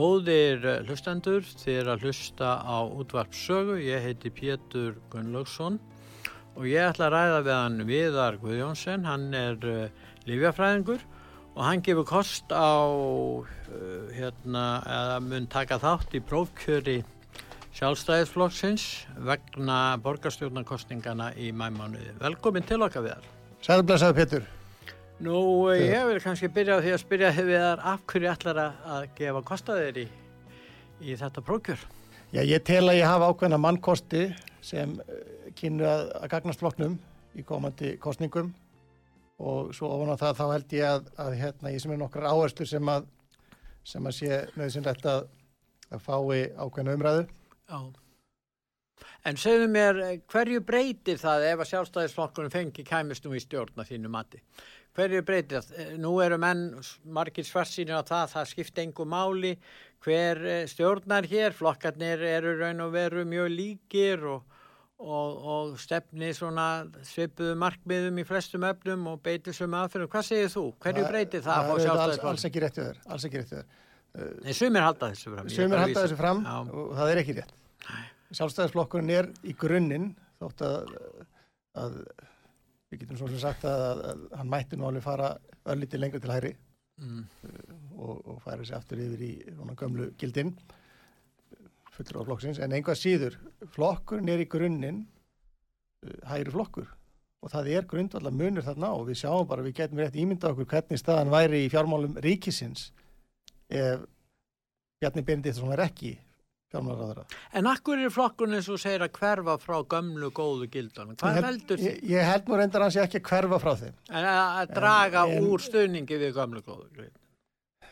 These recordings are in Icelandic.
Góðir eh, hlustendur, þið er að hlusta á útvarpsögu, ég heiti Pétur Gunnlaugsson og ég ætla að ræða við hann Viðar Guðjónsson, hann er uh, eh, lífjafræðingur og hann gefur kost á, uh, hérna, að mun taka þátt í prófkjöri sjálfstæðisflokksins vegna borgarstjórnarkostningana í mæmánuði. Velkomin til okkar Viðar. Sælblessaður Pétur. Nú, ég vil kannski byrja á því að spyrja hefur þar af hverju ætlar að gefa kostaðir í, í þetta prókjör? Já, ég tel að ég hafa ákveðna mannkosti sem eh, kynnu að, að gagnast floknum í komandi kostningum og svo ofan á það þá held ég að, að hérna, ég sem er nokkrar áherslu sem að, sem að sé nöðsynlegt að, að fái ákveðna umræðu. Já. En segðu mér, hverju breytir það ef að sjálfstæðisflokkunum fengi kæmistum í stjórna þínu mati? Hverju breytir það? Eh, nú eru menn margir svarsýnir á það, það skipta engu máli, hver eh, stjórnar hér, flokkarnir eru raun og veru mjög líkir og, og, og stefni svona svipuðu markmiðum í flestum öfnum og beitir sem aðferðum. Hvað segir þú? Hverju breytir það? Það er alls, alls ekki rétt við þér, alls ekki rétt við þér. Nei, sumir halda þessu fram. Sumir halda þessu fram Já. og það er ekki rétt. Sjálfstæðisflokkurinn er í grunninn þótt að, að við getum svo sem sagt að, að, hann mætti nú alveg fara ölliti lengur til hæri mm. uh, og, og færa sér aftur yfir í svona gömlu gildin fullur á flokksins, en einhvað síður flokkurinn er í grunninn uh, hægri flokkur. Og það er grundvallar munur þarna og við sjáum bara, við getum rétt ímynda okkur hvernig staðan væri í fjármálum ríkisins ef Bjarni Benediktsson var ekki fjármálaráðara. En akkur er flokkun eins og segir að hverfa frá gömlu góðu gildan? Hvað held, heldur þið? Ég, ég held nú reyndar hans ekki að hverfa frá þeim. En að draga en, úr stöðningi við gömlu góðu gildan?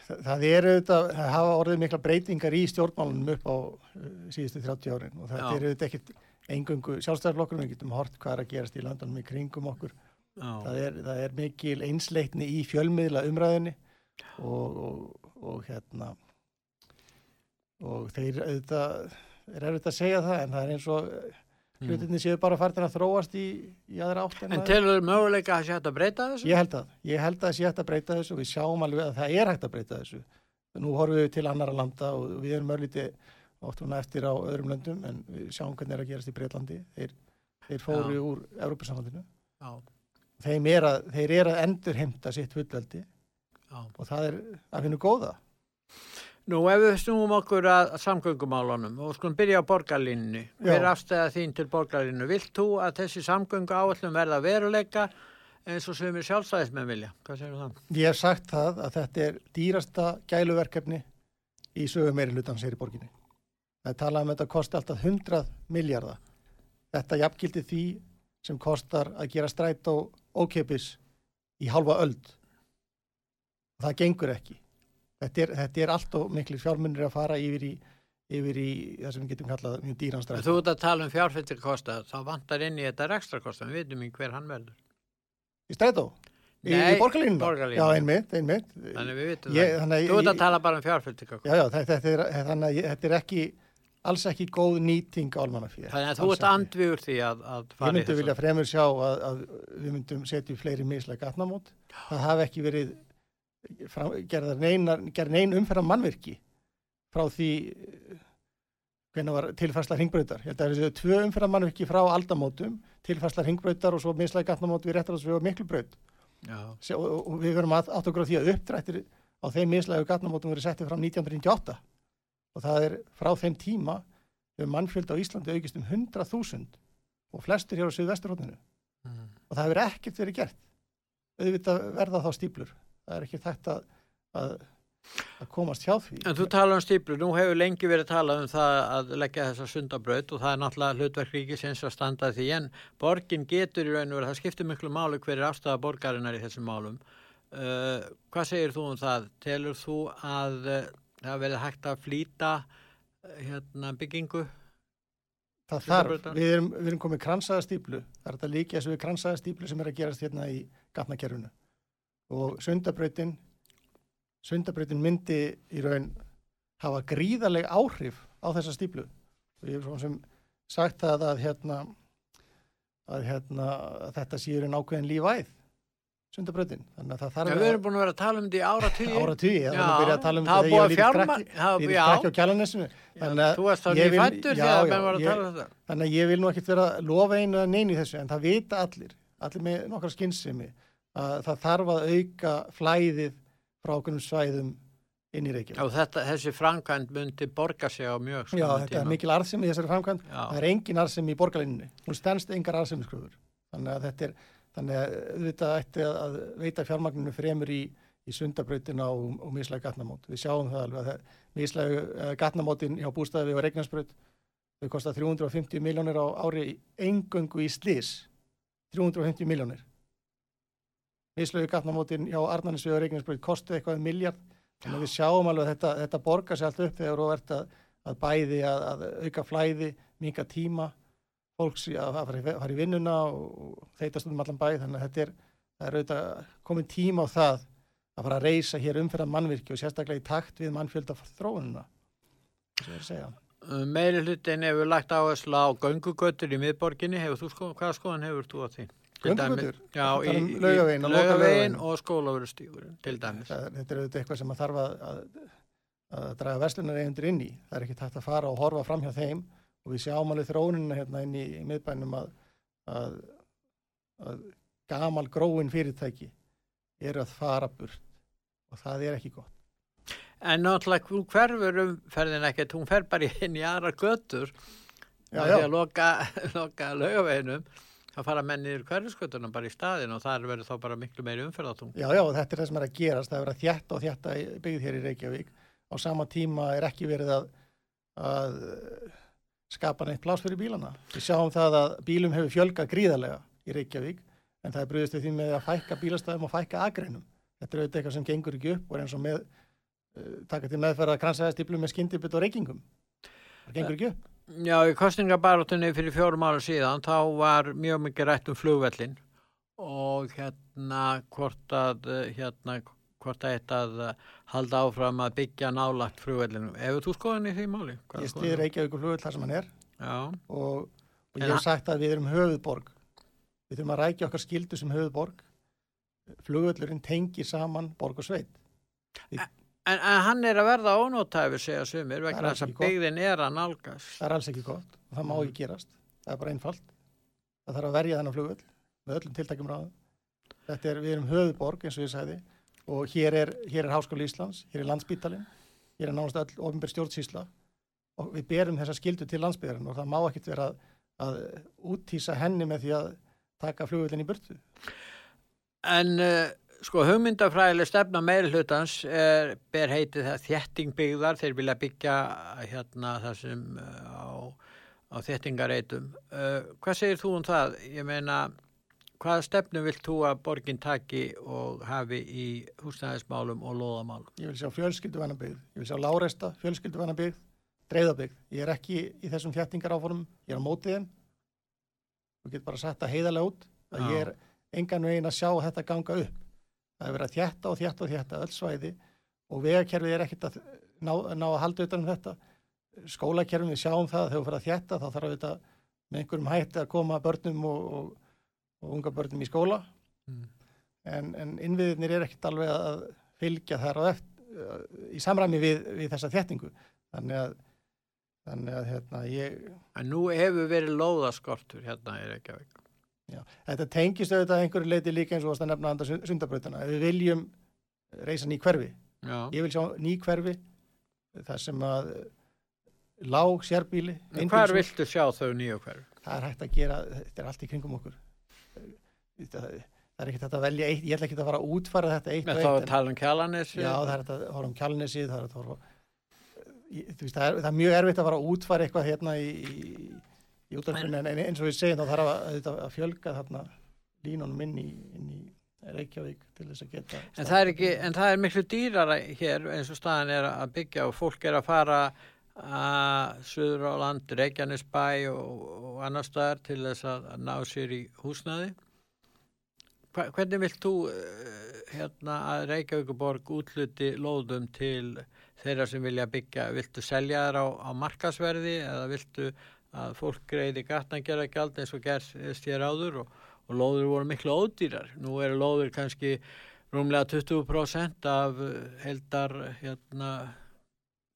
Það, það eru auðvitað, það hafa orðið mikla breytingar í stjórnmálunum upp á uh, síðustu 30 árin og þetta eru auðvitað ekkit engungu sjálfstæðarflokkur, við getum hort hvað er að gerast í landunum í kringum okkur. Það er, það er mikil einsleitni í fjölmiðla umræðinni og, og, og hérna og þeir auðvitað er erfitt að segja það en það er eins og mm. hlutinni séu bara færðin að þróast í, í aðra átt En telur möguleika að sé hægt að breyta þessu? Ég held að, ég held að sé hægt að breyta þessu og við sjáum alveg að það er hægt að breyta þessu nú horfum við til annara landa og við erum örlítið óttuna eftir á öðrum löndum en við sjáum hvernig það er að gerast í Breitlandi þeir, þeir fóru Já. úr Európa-samfaldinu þeir þeir er að endur heimta sitt fullveldi Já. og það er að finna góða Nú ef við snúum okkur að samgöngumálunum og skulum byrja á borgarlinnu, hver afstæða þín til borgarlinnu? Vilt þú að þessi samgöngu áallum verða veruleika eins og sem er sjálfstæðismenn vilja? Hvað segir það? Ég hef sagt það að þetta er dýrasta gæluverkefni í sögum meiri hlutans hér í borginni. Það talað um að þetta kosti alltaf 100 miljardar. Þetta jafngildi því sem kostar að gera stræt og ókeipis í halva öld. Það gengur ekki. Þetta er, þetta er allt og miklu fjármunir að fara yfir í, yfir í það sem við getum kallað mjög dýranstræð. Þú ert að tala um fjárfættirkosta, þá vantar inn í þetta ekstra kosta, við veitum í hver hann verður. Í strætó? Nei, í borgarlínuna. borgarlínuna. Já, einmitt, einmitt. Þannig við vitum Ég- það. þannig Þú ert ég- að tala bara um fjárfyltinga. Já, já, þetta, er, þannig ég- þetta er ekki, alls ekki góð nýting á almannafíð. Þannig að þú ert andvígur því að, að Ég fara í myndi þessu. vilja fremur sjá að, að við myndum setja í fleiri mislega gatnamót. Það hafi ekki verið fram, gerðar neinar, gerð nein umferðar mannverki frá því hvernig var tilfærsla hringbrautar. Ég held að þessu tvö umferðar mannverki frá aldamótum, tilfærsla hringbrautar og svo mislega gatnamót við réttarátsveg og Sjá, og og við verum átt okkur á því að uppdrættir á þeim mislegu gatnamótum verið settið fram 1998 og það er frá þeim tíma hefur mannfjöld á Íslandi aukist um 100.000 og flestur hér á Suðvesturhóttinu mm. og það hefur ekkert verið gert. Auðvitað verða þá stíplur það er ekki þetta að, að komast hjá því. En þú tala um stíplu, nú hefur lengi verið talað um það að leggja þessa sundabraut og það er náttúrulega hlutverk ríkisins að standa því. En borgin getur í raun og verið, það skiptir miklu máli hver er afstæða borgarinnar í þessum málum. Uh, hvað segir þú um það? Telur þú að uh, það verið hægt að flýta uh, hérna, byggingu? það þarf, við erum, við erum komið kransaða stíplu það er þetta líka eins og við kransaða stíplu sem er að gerast hérna í gatnakerfinu og sundabrautin sundabrautin myndi í raun hafa gríðaleg áhrif á þessa stíplu og ég hef svona sem sagt það að hérna að hérna að þetta sé í raun ákveðin lífæð sundabrautin þannig að það þarf við erum búin að vera að tala um þetta í ára tíu. ára það Já, var að byrja að tala um það þegar ég búið var að fjárma- það- já. krakki á kjalanesinu þannig að Þú varst ég vil- nýfættur já, já, að ég- tala um. Þannig að ég vil nú ekkert vera að lofa einu að neina í þessu en það vita allir, allir með nokkar skynsemi að það þarf að auka flæðið frá okkurum svæðum inn í Reykjavík. Já, þetta, þessi framkvæmd myndi borga sig á mjög Já, skamum þetta er tíma. mikil arðsemi þessari framkvæmd. Já. Það er engin arðsemi í borgarlinninni. Hún stendst engar arðsemiskröfur. Þannig að þetta er, þannig að auðvitað ætti að, að veita fjármagninu fremur í, í sundabrautina og, og mislega gatnamót. Við sjáum það alveg að það, mislega uh, gatnamótin hjá bústæði og regnarsbraut þau kosta 350 miljónir á ári engöngu í slís. 350 miljónir. Mislega gatnamótin hjá Arnarnesvið og regnarsbraut kostu eitthvað um miljard. Þannig að við sjáum alveg að þetta, þetta borgar sér allt upp þegar þú ert að, að bæði að, að auka flæði, minga tíma fólks í að fara, í- vinnuna og þeitast um allan bæ þannig að þetta er, er auðvitað komin tíma á það að fara að reysa hér umferðan mannvirki og sérstaklega í takt við mannfjölda þróununa að að Uh, Meiri hlutin hefur lagt áherslu á göngugötur í miðborginni, hefur þú sko, hvaða skoðan hefur þú á því? Göngugötur? Já, í, um í loka Laugaveginn Laugaveginn? og skólaverustíkurinn, til dæmis. það, þetta er auðvitað eitthvað sem að þarf að, að, að draga verslunar eigendur inn í það er ekki takt að fara og horfa fram hjá þeim og við sjáum alveg þróunina hérna inn í, í miðbænum að, að, að gamal gróin fyrirtæki eru að fara burt og það er ekki gott En náttúrulega hún hverfur um ferðin ekkert, hún fer bara inn í aðra götur Já, að já. því að loka, loka laugaveginum. Það fara mennir hverfiskötuna bara í staðin og það verður þá bara miklu meiri umferðatung. Já, já, þetta er það sem er að gerast, það er að þjætta og þjætta byggð hér í Reykjavík. Á sama tíma er ekki verið að, að skapa neitt pláss fyrir bílana. Við sjáum það að bílum hefur fjölgað gríðarlega í Reykjavík, en það er brúðist við því með að fækka bílastæðum og fækka agreinum. Þetta er auðvitað eitthvað sem gengur ekki upp og er eins og með uh, taka til meðferða Já, í kostningabarátunni fyrir fjórum ára síðan þá var mjög mikið rætt um flugvellin og hérna hvort að eh, hérna hvort að eitt að eh, halda áfram að byggja nálagt flugvellinu. Hefur þú skoðan í því máli? Hvaða Ég stið Reykjavík og flugvöld þar sem hann er. Og, og ég hef sagt að við erum höfuðborg. Við þurfum að rækja okkar skildu sem höfuðborg. Flugvöllurinn tengir saman borg og sveit en, en hann er að verða ónótæfi segja sumir vegna þess að byggðin er að nálgast. það er alls ekki gott. Og það má Mhm. ekki gerast. Það er bara einfalt. Það þarf að verja þennan flugvöll með öllum tiltækjum ráðum. Þetta er, við erum höfuðborg eins og ég sagði og hér er, hér er Háskóli Íslands hér er landsbítalinn, hér er nánast öll ofinbér stjórnsýsla. Og við berum þessa skildu til landsbyrðarinn og það má ekkit vera að, að úttýsa henni með því að taka flugvöllin í burtu. En uh, sko hugmyndafræðileg stefna meiri hlutans er, ber heitið það þétting byggðar, þeir vilja byggja hérna það sem uh, á, á þéttingareitum. Uh, hvað segir þú um það? Ég meina, hvaða stefnu vilt þú að borgin taki og hafi í húsnæðismálum og loðamálum? Ég vil sjá fjölskylduvæna byggð, ég vil sjá láreista fjölskylduvæna byggð, dreifðabyggð. Ég er ekki í þessum þjættingar áformum, ég er á mótið þeim. Þú getur bara sagt það heiðarlega út að ég er engan veginn að sjá þetta ganga upp. Það er verið að þjætta og þjætta og þjætta öll svæði og vegakerfið er ekkert að ná, ná að halda utan um þetta. Skólakerfið við sjáum það þegar við fyrir að þjætta þá þarf þetta með einhverjum hætti að koma börnum og, og, og unga börnum í skóla mm. en, en innviðinir er ekkert alveg að fylgja þar á eftir í samræmi við, við þessa þjættingu. Þannig að Þannig að hérna ég... En nú hefur verið lóðaskortur hérna í Reykjavík. Já, þetta tengist auðvitað einhverju leiti líka eins og að nefna andar sundabröðuna. Við viljum reysa ný hverfi, Já. ég vil sjá ný hverfi, það sem að lág sérbíli... Hvar viltu sjá þau nýju hverfi? Það er hægt að gera, þetta er allt í kringum okkur. Það er ekkert að velja eitt, ég ætla ekki að fara að útfara þetta eitt. Með þá tala um kjalanessi? Já, það er að horfa um kjalanessi, það er að horfa veist, það, er, það er mjög erfitt að fara að útfara eitthvað hérna í, í, í útvarpunni en eins og við segjum þá þarf að, að fjölga þarna línunum inn í, inn í Reykjavík til þess að geta en það, ekki, en það er miklu dýrara hér eins og staðan er að byggja og fólk er að fara að Suður á land, Reykjanesbæ og, og annar staðar til þess að ná sér í húsnaði Hva, hvernig vilt þú eh, hérna að Reykjavíkuborg útluti lóðum til þeirra sem vilja byggja, viltu selja þær á, á markasverði eða viltu að fólk greiði gatnangjara gjald eins og gerst hér áður og, og lóður voru miklu ódýrar. Nú eru lóður kannski rúmlega 20% af eh, heldar hérna,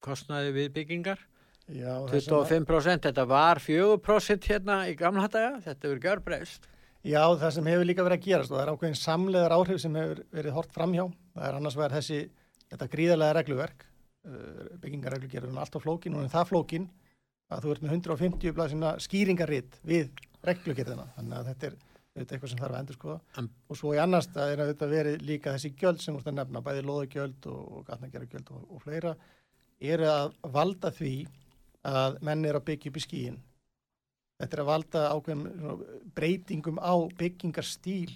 kostnaði við byggingar. Já, 25% þetta var 4% hérna í gamla daga, þetta verður gjörbreyst. Já, það sem hefur líka verið að gerast og það er ákveðin samleðar áhrif sem hefur verið hort framhjá. Það er annars verið þessi, þetta gríðarlega regluverk Eh, byggingarreglugerðun alltaf flókin og en það flókin að þú ert með 150 blaðsina skýringaritt við reglugerðina þannig að þetta er þetta eitthvað sem þarf að endur skoða um. og svo í annars það er að þetta veri líka þessi gjöld sem þú ert að nefna, bæði loðugjöld og, gatnagerugjöld og, og fleira er að valda því að menn er að byggja upp í skíin þetta er að valda ákveðum breytingum á byggingarstíl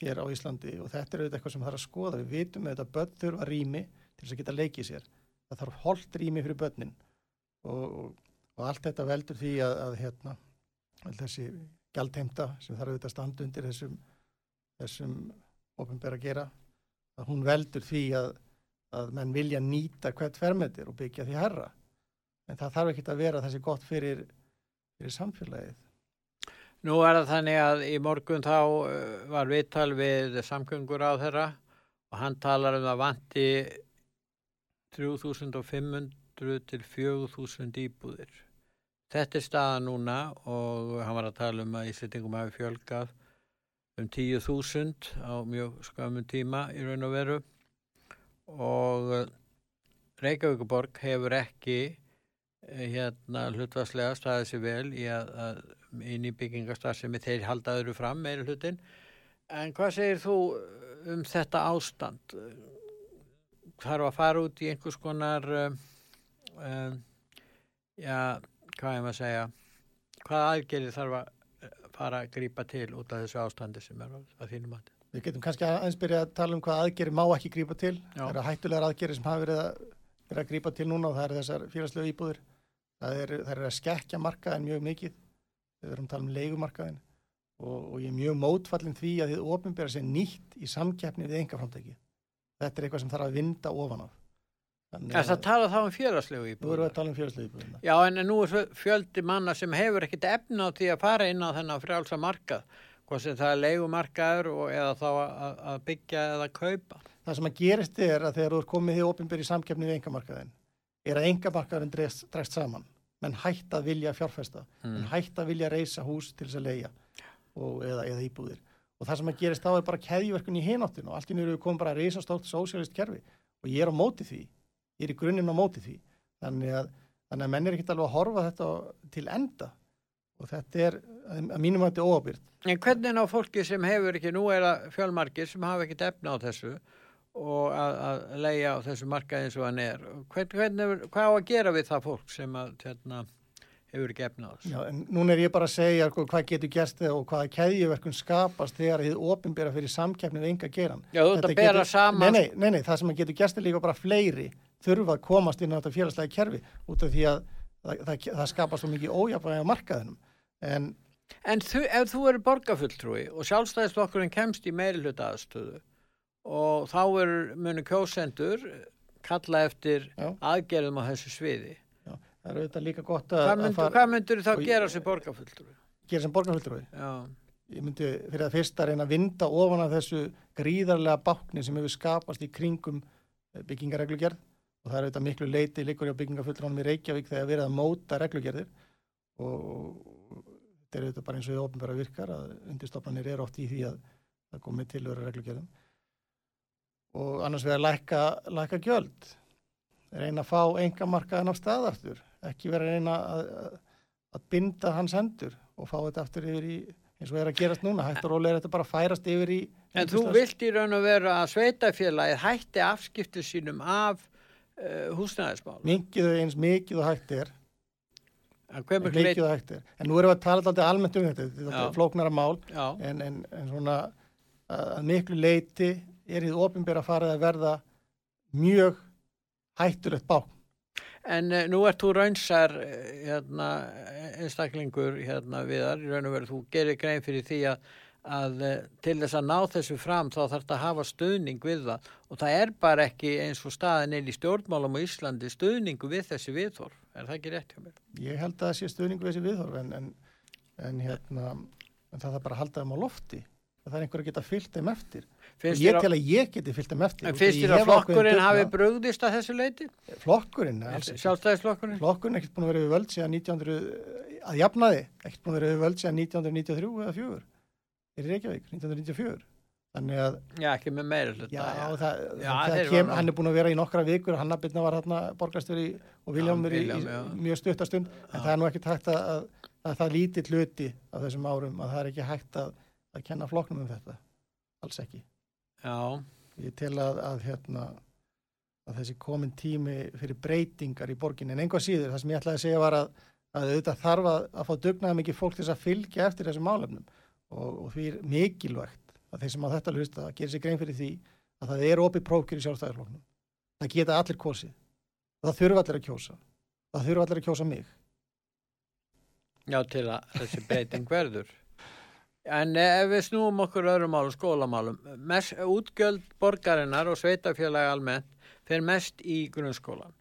hér á Íslandi og þetta er auðvitað eitthvað sem þarf að skoða við vitum að þetta börn þurfa rými til þess að geta leikið sér. Það þarf holdt rými fyrir börnin og, og, allt þetta veldur því að, að hérna, þessi gælteimta sem þarf auðvitað standa undir þessum, þessum ofinbæra gera, að hún veldur því að, að menn vilja nýta hvert fermetir og byggja því herra. En það þarf ekki að vera þessi gott fyrir, fyrir samfélagið. Nú er það þannig að í morgun þá uh, var viðtal við samköngur á þeirra og hann talar um að vanti 3500 til 4000 íbúðir. Þetta er staða núna og hann var að tala um að Íslandingum hafi fjölgað um 10.000 á mjög skamum tíma í raun og veru og eh, Reykjavíkuborg hefur ekki eh, hérna hlutvarslega staðið sér vel í að, að í byggingastarðsemi þeir haldaður fram meira hlutin en hvað segir þú um þetta ástand? þarf að fara út í einhvers konar um, já, hvað er maður að segja hvað aðgerið þarf að eh, fara að grýpa til út af þessu ástandi sem er að þínum að Við getum kannski aðeins byrja að tala um hvað aðgerið má ekki grýpa til. Já. það eru hættulegar aðgerið sem hafa verið að, verið að grýpa til núna og það eru þessar félagslegu íbúður það eru er að skekja markaðin mjög mikið. Við verum að tala um leikumarkaðin og, og ég er mjög mótfallin því að þið ofinbæra sér nýtt í samkeppni við engaframtækið þetta er eitthvað sem þarf að vinda ofan af Það að tala þá um fjölagslegu íbúðina Nú erum við að tala um fjölagslegu íbúðina Já en nú er fjöldi manna sem hefur ekkit efna á því að fara inn á þennan frjálsa markað hvað sem það er leigumarkaður eða þá að, að byggja eða kaupa. Það sem að gerist er að þegar þú er komið í ofinbyrji samkefni við engamarkaðin er að engamarkaðin dregst saman. Menn hætt að vilja fjárfesta. Mm. menn hætt að vilja reysa hús til þess að leia og, eða, eða íbúðir. Og það sem að gerist þá er bara keðjverkun í hináttin og allt í nýru kom bara að reysa stótt sósjálist kerfi. Og ég er á móti því ég er í grunninn á móti því þannig að, þannig að menn er ekkert alveg að horfa þetta til enda og þetta er að mínum að þetta er óabyrt En hvernig ná fólki sem hefur ekki, nú er það fjölmarkir sem hafa ekkert efna á þessu og að, að leia á þessu marka eins og hann er hvernig, hvernig, hvað á að gera við það fólk sem að hérna hefur ekki efna á þessu. Já, en núna er ég bara að segja sko, hvað getur gerst og hvaða keðjuverkun skapast þegar þið ofinbera fyrir samkeppnið ynga geran. Já, þú ert að bera saman. Nei, nei, nei, nei, það sem getur gerst er líka bara fleiri þurfa að komast inn á þetta félagslega kerfi út af því að það, það, það skapast svo mikið ójafæði á markaðinum. En, en þú, ef þú eru borgarfulltrúi og sjálfstæðisflokkurinn kemst í meiri hluta aðstöðu og þá er munu kjósendur kalla eftir Já. aðgerðum á þessu sviði. Já, það er auðvitað líka gott að, Hvað að myndur, fara- hvað myndur þá gera sem borgarfulltrúi? gera sem borgarfulltrúi. Já, Ég myndi fyrir að fyrsta reyna að vinda ofan af þessu gríðarlega bákni sem hefur skapast í kringum eh, byggingareglugerð og það er auðvitað miklu leiti líkur hjá byggingafulltrúanum í Reykjavík þegar verið að móta reglugerðir. Og þetta er auðvitað bara eins og í ofnbæra virkar að undirstofnanir eru oft í því að það komi til að vera reglugerðum. Og annars vegar lækka, lækka gjöld. Reyna að fá enga markaðan á staðartur ekki vera að reyna að, að, að binda hans hendur og fá þetta aftur yfir í eins og er að gerast núna, hægt og rólega er þetta bara að færast yfir í En þú vilt í raun og veru að sveitafélagið hætti afskiptu sínum af uh, húsnæðismál. minkið þau eins mikið og hægt er. Mikið og hægt er, en nú erum við að tala alltaf almennt um þetta, þetta er flóknara mál. En, en, en svona að miklu leiti er í ofinbera farið að verða mjög hættulegt bák en uh, nú ert þú raunsar uh, hérna, einstaklingur hérna viðar, í raun og veru þú gerir grein fyrir því að, að uh, til þess að ná þessu fram þá þarf þetta að hafa stuðning við það og það er bara ekki eins og staðin einn í stjórnmálum á Íslandi stuðningu við þessi viðhorf, er það ekki rétt hjá mér? ég held að það sé stuðning við þessi viðhorf en, en, en hérna en það er bara að halda þeim á lofti það er einhver að geta fyllt þeim eftir og Finnst ég þér tel að, ég geti fyllt þeim eftir en og finnst ég þér að flokkurinn hafi brugðist að þessu leiti? flokkurinn. Sjálfstæðisflokkurinn? flokkurinn er ekkert búin að vera við völd síðan 1900 að jafnaði, ekkert búin að vera við völd síðan 1993 eða 4 er í Reykjavík, 1994 þannig að Já, ekki með meira hluta. já, það, Já, það kem, hann er búin að vera í nokkra vikur Hannabitna var hérna borgastöri og Viljámur í, í já. mjög stuttastund en Já. það er nú ekki hægt að, að, að það lítill hluti af þessum árum að það er ekki hægt að, að kenna flokknum um þetta alls ekki Já, ég tel að, að hérna að þessi komin tími fyrir breytingar í borginni, en einhvað síður það sem ég ætlaði að segja var að, að auðvitað þarf að, að fá dugnaða mikið fólk til þess að fylgja eftir þessum málefnum og, og því er mikilvægt að þeir sem á þetta hlusta að gera sér grein fyrir því að það er opið prófkjör í sjálfstæðarflokknum það geta allir kosið það þurfa allir að kjósa það þurfa allir að kjósa mig já, til að þessi breyting verður. En ef við snúum okkur öðrum málum, skólamálum, mest, útgjöld borgarinnar og sveitafélagi almennt fer mest í grunnskólan.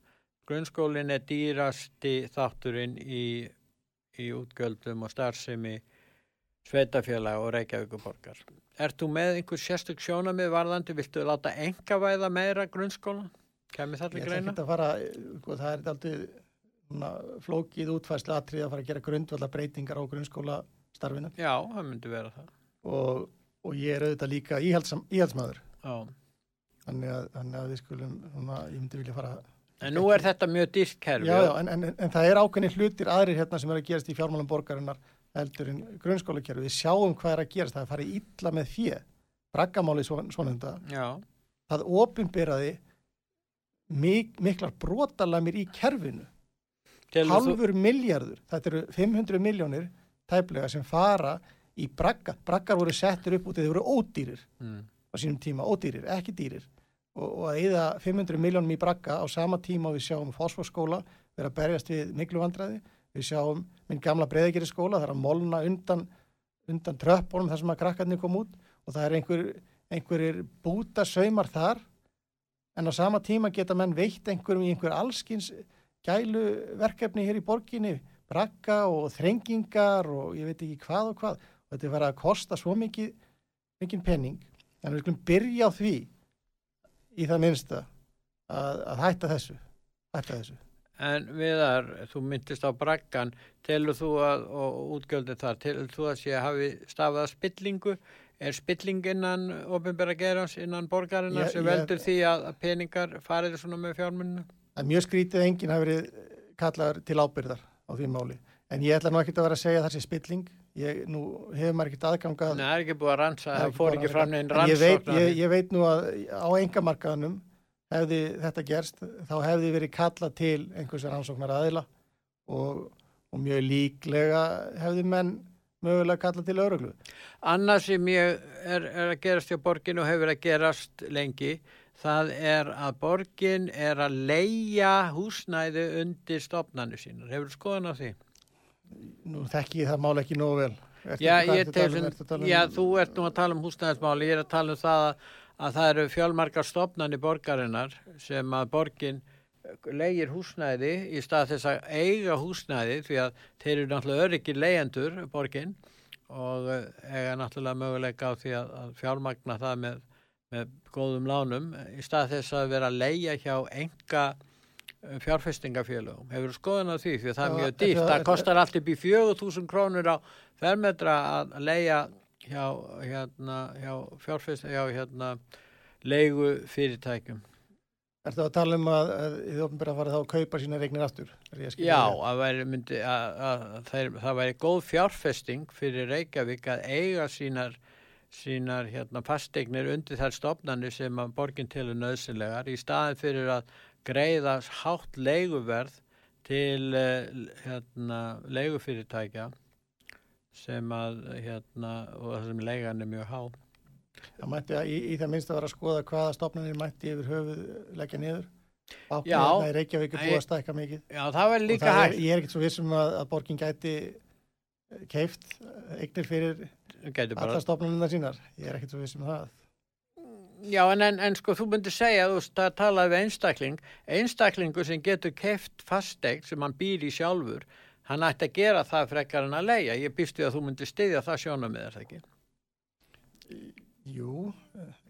Grunnskólin er dýrasti þátturinn í, í útgjöldum og starfsemi sveitafélagi og Reykjavíkuborgar. Ert þú með einhver sérstök sjónamið varðandi, viltu láta enga væða meira grunnskólan? Kæmi það til ég ætla greina? ekki að fara sko, það er aldrei flókið útfærslu atrið að fara að gera grundvallar breytingar á grunnskóla starfinu Já, það myndi vera það. og, og ég er auðvitað líka íhaldsam, íhaldsmaður Já. þannig að, þannig að við skulum svona, ég myndi vilja fara En nú er þetta mjög dýrt kerfi. já, já, en, en, en það er ákveðni hlutir aðrir hérna sem er að gerast í fjármálum borgarinnar heldur en grunnskólakerfi við sjáum hvað er að gerast, það er að fara illa með fjö braggamáli svona, svona þetta það ofinberaði mik miklar brotalamir í kerfinu. Telur þú- halfur miljardur, þetta eru 500 miljónir tæplega sem fara í bragga, braggar voru settur upp út þeir voru ódýrir Mm. á sínum tíma, ódýrir, ekki dýrir. Og, og að eða 500 miljónum í bragga á sama tíma við sjáum fósforskóla vera að berjast við miklu vandræði við sjáum minn gamla breyðegeri skóla það er að molna undan, undan tröppunum þar sem að krakkarnir kom út og það er einhver, einhverjir búta saumar þar. En á sama tíma geta menn veitt einhverjum í einhver allskins gælu verkefni hér í borginni bragga og þrengingar og ég veit ekki hvað og hvað. Og þetta er verið að kosta svo mikið mikið penning en við skulum byrja á því í það minnsta að, að hætta þessu hætta þessu En viðar, þú myndist á braggan, telur þú að, og útgjöldin þar, telur þú að sé að hafi stafað að spillingu? Er spilling innan ofinbæra gerans, innan borgarinnar Ég- sem veldur því að peningar farið svona með er mjög skrítið enginn hafi verið kallaður til ábyrðar á því máli. En ég ætla nú ekkert að vera að segja að það sé spilling. Ég, nú hefur maður ekkert aðgangað Nei, það er ekki búið að ransa, Það fór ekki fram neginn rannsóknar. ég, ég veit nú að á engamarkaðanum hefði þetta gerst þá hefði verið kallað til einhvers rannsóknar aðila og, og mjög líklega hefði menn mögulega kallað til öruglu Annað sem ég er, er að gerast hjá borgin og hefur að gerast lengi, það er að borgin er að leia húsnæði undir stofnanir sínar. Hefur skoðan á því? nú þekki ég það máli ekki nógu vel Já, um? tala um- já, þú ert nú að tala um húsnæðismáli, ég er að tala um það að, að það eru fjölmarkar stopnarnir borgarinnar sem að borgin leigir húsnæði í stað þess að eiga húsnæði því að þeir eru náttúrulega öryggir leyendur borgin og eiga náttúrulega möguleika á því að, fjármagna það með, með góðum lánum í stað þess að vera að leia hjá enga eh, fjárfestingafélagum. Hefur skoðan á því því að það er mjög dýrt. Það kostar allt upp í 4.000 krónur á fermetra að leia hjá, hérna, hjá fjárfesting, hjá hérna, leigu fyrirtækjum. Er það að tala um að, þið ofnbæra að fara þá að kaupa sína regnir aftur? Já, að væri, myndi, að, að, það, það væri góð fjárfesting fyrir Reykjavík að eiga sínar, sínar hérna, fasteignir undir þær stofnarnir sem að borgin til er nöðsynlegar í staðin fyrir að greiða hátt leiguverð til eh, hérna, leigufyrirtækja sem að hérna, og það sem leigan er mjög hátt. Það mætti að í, í það minnst að vera að skoða hvaða stopnarnir mætti yfir höfuð leggja niður. Báknir já. Það er Reykjavík búið að stækka mikið. Já, það verður líka hægt. Ég er ekkert svo vissum að, að borgin gæti keift eignir fyrir alla stopnarnir sínar. Ég er ekkert svo vissum það. Já, en, en, en sko, þú myndir segja, þú talaði við einstakling, einstaklingu sem getur keift fastegn sem hann býr í sjálfur, hann ætti að gera það frekar en að leia. Ég býstu að þú myndir styðja það sjónum með þess ekki. Jú,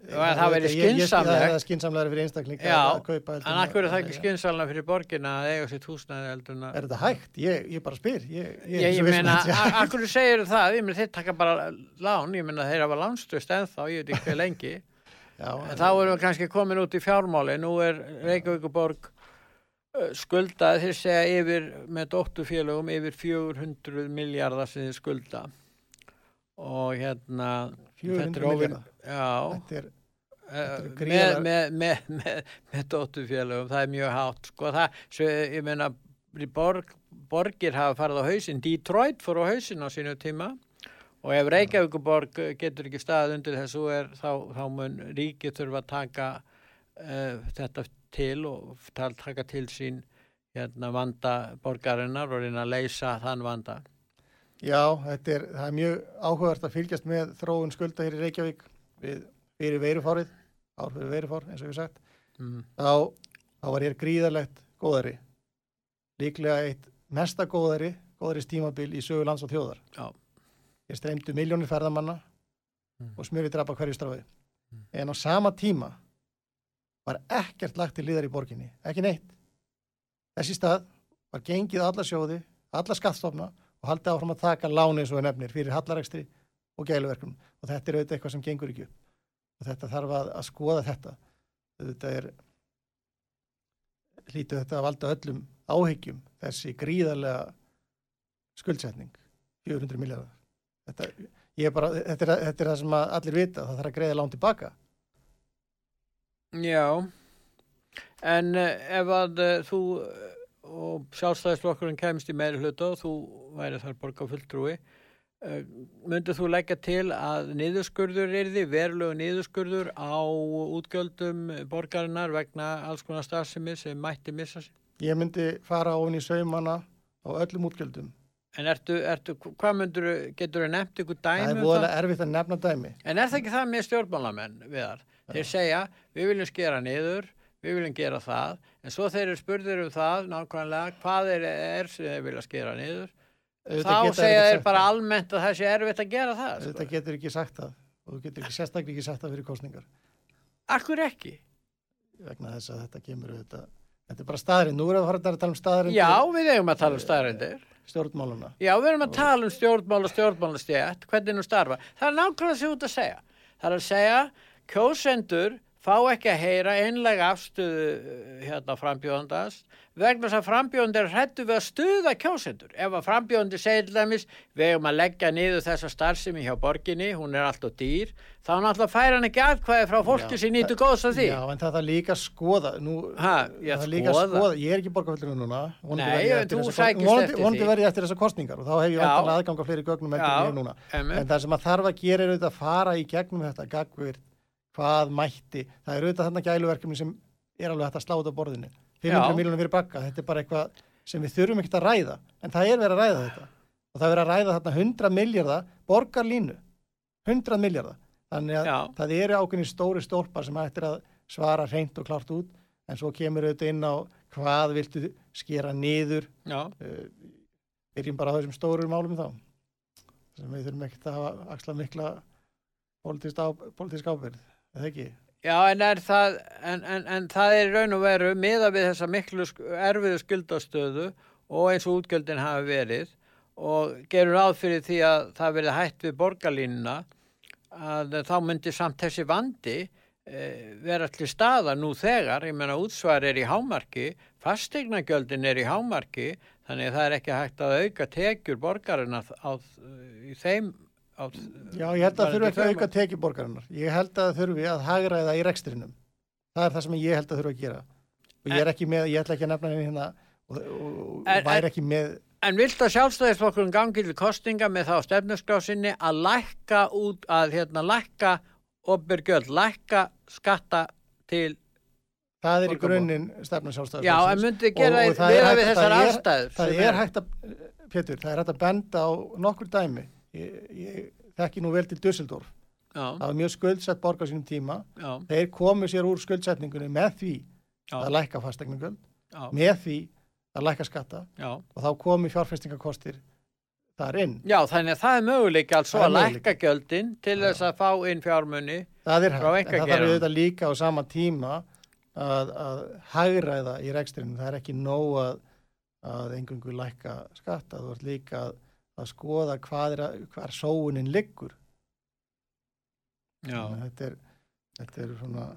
það verður skinsamlega Það er skinsamlega fyrir einstakling Já, En akkur er það ekki skinsamlega fyrir borgin að eiga sitt húsnæði eldurna Er þetta hægt? Ég, ég bara spyr. Ég, ég, ég meina, akkur segir það? Ég meina, þeir taka bara lán. Ég meina, þeir hafa lánströst ennþá, ég veit ekki hver lengi. Já, en þá erum við kannski komin út í fjármáli nú er Reykjavíkuborg skuldað, þeir segja yfir með dóttufélögum yfir 400 miljardar sem þið skulda. Og hérna 400 miljardar þetta er, þetta er uh, með, með, með, með dóttufélagum það er mjög hátt sko, það, svo, ég meina borg, borgir hafa farið á hausin Detroit fór á hausin á sínu tíma. Og ef Reykjavíkuborg getur ekki stað undir þessu er þá, þá mun ríki þurfa að taka uh, þetta til og taka til sín hérna, vanda borgarinnar og reyna að leysa þann vanda Já, þetta er, er mjög áhugavert að fylgjast með þróun skulda hér í Reykjavík við, fyrir veirufárið, ár fyrir veirufár eins og við sagt, mm. þá, þá var hér gríðarlegt góðari, líklega eitt mesta góðari, góðari stímabil í sögu lands og þjóðar. Já. Hér streymdu miljónir ferðamanna mm. og smjöri drapa hverju stráði. Mm. En á sama tíma var ekkert lagt til liðar í borginni, ekki neitt. Þessi stað var gengið alla sjóði, alla skattstofna og haldi áfram að taka láni eins og nefnir fyrir hallarækstri og gæluverkum og þetta er auðvitað eitthvað sem gengur ekki upp. Og þetta þarf að, að skoða þetta. Þetta er hlítið þetta að valda öllum áhyggjum þessi gríðarlega skuldsetning 400 miljardar þetta, þetta, þetta er það sem allir vita það þarf að greiða lán tilbaka Já en uh, ef að uh, þú og sjálfstæðisflokkurinn kemst í meiri hluta og þú væri þar borgarfulltrúi eh, myndur þú leggja til að niðurskurður er því verulegu niðurskurður á útgjöldum borgarinnar vegna alls konar starfsemi sem mætti missa sér? Ég myndi fara ofin í saumana á öllum útgjöldum En ertu, ertu, hvað myndur, getur þau nefnt ykkur dæmi? Það er búinlega um erfitt að nefna dæmi. En er það ekki það með stjórnmálamenn við þar? Þeir segja, við viljum skera niður, við viljum gera það en svo þeir eru spurður um það nákvæmlega hvað er, er sem þeir vilja skera niður þá segja þeir bara það. almennt að það sé erfitt að gera það þetta sko. getur ekki sagt það og þú getur ekki sérstaklega ekki sagt það fyrir kostningar Akkur ekki? vegna þess að þetta kemur þetta, þetta er bara staðrind, nú erum við að fara að tala um staðrind Já, við eigum að tala um staðrindir stjórnmáluna Já, við erum að tala um stjórnmál og stjórnmálastjætt hvernig nú starfa, það er nákvæmlega sér út að segja. Það er að segja, kjósendur fá ekki að heyra einlega afstöðu eh, hérna frambjóðandast vegna þess að frambjóðandi er hrættu við að stuða kjósendur. Ef að frambjóðandi segir til dæmis við hefum að leggja niður þessa starfsemi hjá borginni, hún er alltaf dýr, þá náttúrulega fær hann ekki aðkvæði frá fólki sem nýtu góðs af því. Já, en það er líka að skoða. Nú, ha, ég er líka að skoða. Ég er ekki borgarfjöldinu núna. Nei, þú sækist eftir því. Vonandi verði eftir þessar kostningar og þá hef ég vantanlega aðgang á fleiri gögnum eftir því núna. En það sem að þarf að gera er auðvitað að fara í gegnum þetta gagvirt hvað mætti, það er auðvitað þarna gæluverkefni sem er alveg hægt að sláta borðinu. 500 miljónum fyrir bakka, þetta er bara eitthvað sem við þurfum ekkert að ræða, en það er verið að ræða þetta. Og það er verið að ræða þarna 100 miljardar borgarlínu. 100 miljardar, þannig að Já. það eru ákveðin stóri stólpar sem ættir að svara reynd og klart út. En svo kemur auðvitað inn á hvað viltu skera niður. Uh, byrjum bara á þessum stóru málum þá sem við þurfum ekkert að hafa axla mikla politísk ábyrð, eða ekki? Já, en, það, en, en, en það er raun og veru miða við þessa miklu erfiðu skuldastöðu og eins og útgjöldin hafi verið og gerur áfyrir því að það verið hætt við borgarlínuna að þá myndi samt þessi vandi e, vera allir staða nú þegar, ég menna útsvar er í hámarki, fastegnagjöldin er í hámarki, þannig að það er ekki hægt að auka tekjur borgarina á, í þeim á, Já, ég held að það þurfi ekki að auka tekið borgarinnar. Ég held að það þurfi að hagraða í rekstrinum. Það er það sem ég held að þurfi að gera. Og ég er ekki með, ég ætla ekki að nefna hérna og, og, og væri ekki með... En vilt að sjálfstæðisflokkurinn gangi til kostinga með þá stefnusgrásinni að lækka út, að hérna lækka opbyrgjöld, lækka skatta til Það er í grunninn stefnum sjálfstæðisflokkurinn. Já, en myndi gera við við þessar aðstæður. Það er hægt að, Pétur, það er hægt að benda á nokkur dæmi ég, ég þekki nú vel til Dusseldorf Já. það var mjög skuldsett borgar sínum tíma. Já. þeir komu sér úr skuldsetningunni með því Já. að læka fastegningum með því að læka skatta og þá komi fjárfestingakostir þar inn. Já, þannig að það er möguleik altså að læka gjöldin til þess að fá inn fjármunni það er hægt, það þarf auðvitað líka á sama tíma að, að hægræða í rekstrinu, það er ekki nóg að, að engungu læka skatta, þú ert líka að að skoða hvað er, hvað sóunin liggur. Þetta er, þetta er svona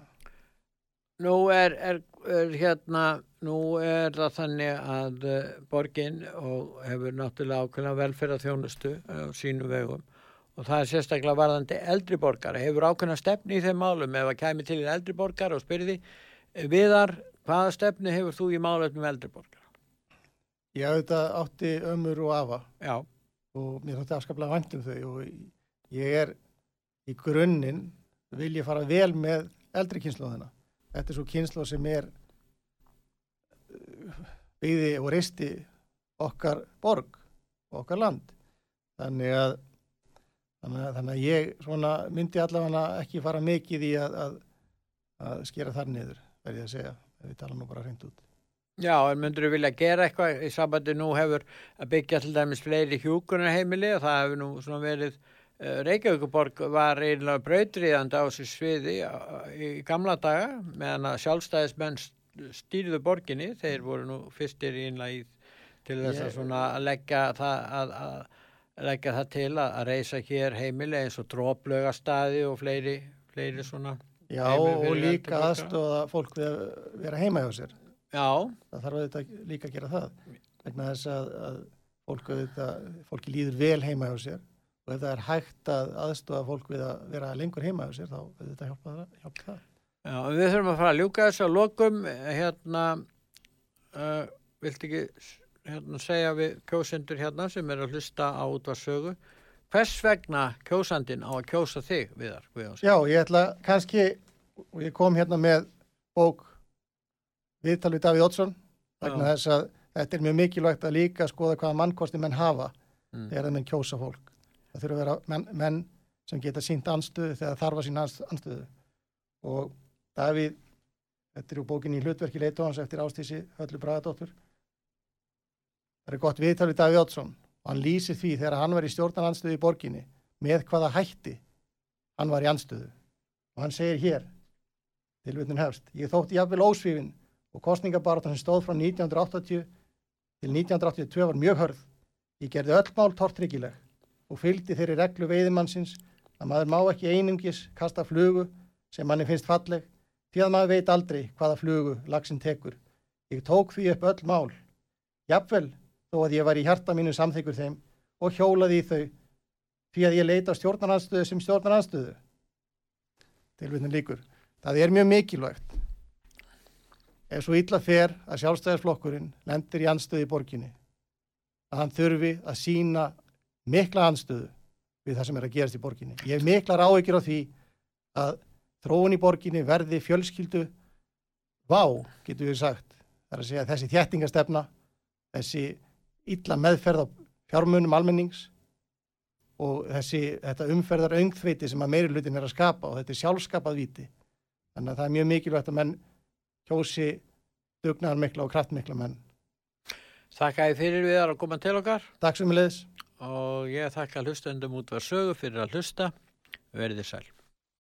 Nú er, er, er hérna nú er það þannig að uh, borgin og hefur náttúrulega ákveðna velferða þjónustu á sínu vegum. Og það er sérstaklega varðandi eldri borgar hefur ákveðna stefni í þeim málum? Ef það kemur til eldri borgar og spyrði viðar hvaða stefni hefur þú í málum um eldri borgar? Ég auðvitað átti ömur og afa. Já og mér þótti afskaplega vandum þau og ég er í grunninn vil ég fara vel með eldri kynnslóðina. Þetta er svo kynnslóð sem er uh, byggði og reisti okkar borg og okkar land. Þannig að, þannig að, þannig að ég myndi allavega ekki fara mikið í að, að, skera þar niður, verði að segja, ef við tala nú bara hreint út. Já, en myndur þú vilja gera eitthvað í sambandi? Nú hefur að byggja til dæmis fleiri hjúkunarheimili og það hefur nú svona verið uh, Reykjavíkuborg var einlega brautriðandi á þessu sviði í gamla daga meðan að sjálfstæðismenn stýrðu borginni, þeir voru nú fyrstir einlega í til þess að svona að leggja það að, að leggja það til að, að reysa hér heimili eins og dróplögastadi og fleiri, fleiri svona Já, og líka aðstofa fólk við að vera heima hjá sér Já. Það þarf auðvitað líka að gera það vegna þess að, að fólk auðvitað, fólki líður vel heima hjá sér og ef það er hægt að aðstofa fólk við að vera lengur heima hjá sér þá auðvitað hjálpa það. Hjálpa það. Já, við þurfum að fara að ljúka þess að lokum hérna uh, vilt ekki hérna, segja við kjósendur hérna sem er að hlusta á útvarsögu hvers vegna kjósandin á að kjósa þig viðar? Já, ég ætla kannski og ég kom hérna með bók viðtal við Davíð Ótsson vegna þess að þetta er mjög mikilvægt að líka skoða hvaða mannkosti menn hafa mm. þegar þeim menn kjósa fólk. Það þurfa að vera menn, menn sem geta sínt anstöðu þegar þarfa sín anstöðu og Davíð, þetta er úr bókinni í hlutverki leitóhans eftir ástísi Höllu Bragadóttur það er gott viðtal við Davíð Ótsson og hann lýsir því þegar hann var í stjórnan anstöðu í borginni með hvaða hætti hann var í anstöðu og hann segir hér tilvittin hefst, ég þótti jafnvel ósvífin og kostningabaratan sem stóð frá 1980 til 1982 var mjög hörð. Ég gerði öll mál tortryggileg og fylgdi þeirri reglu veiðimannsins að maður má ekki einungis kasta flugu sem manni finnst falleg því að maður veit aldrei hvaða flugu lagsinn tekur. Ég tók því upp öll mál. Jafnvel þó að ég var í hjarta mínu samþyggur þeim og hjólaði í þau því að ég leita stjórnarnanstöðu sem stjórnarnanstöðu. Tilvitnum líkur. Það er mjög mikilvægt ef svo illa fer að sjálfstæðisflokkurinn lendir í anstöðu í borginni að hann þurfi að sína mikla anstöðu við það sem er að gerast í borginni. Ég mikla ráðekir á því að þróun í borginni verði fjölskyldu vá, getur við sagt. Það er að segja þessi þjættingastefna, þessi illa meðferð á fjármunum almennings og þessi, umferðar öngþveiti sem að meiri hlutin er að skapa og þetta er sjálfskapað viti. Þannig að það er mjög mikilvægt að menn kjósi dugnaðarmikla og kraftmikla menn. Þakka ég fyrir við að koma til okkar. Takk sem ég leiðis. Og ég þakka hlustendum út var sögu fyrir að hlusta. Verðið sæl.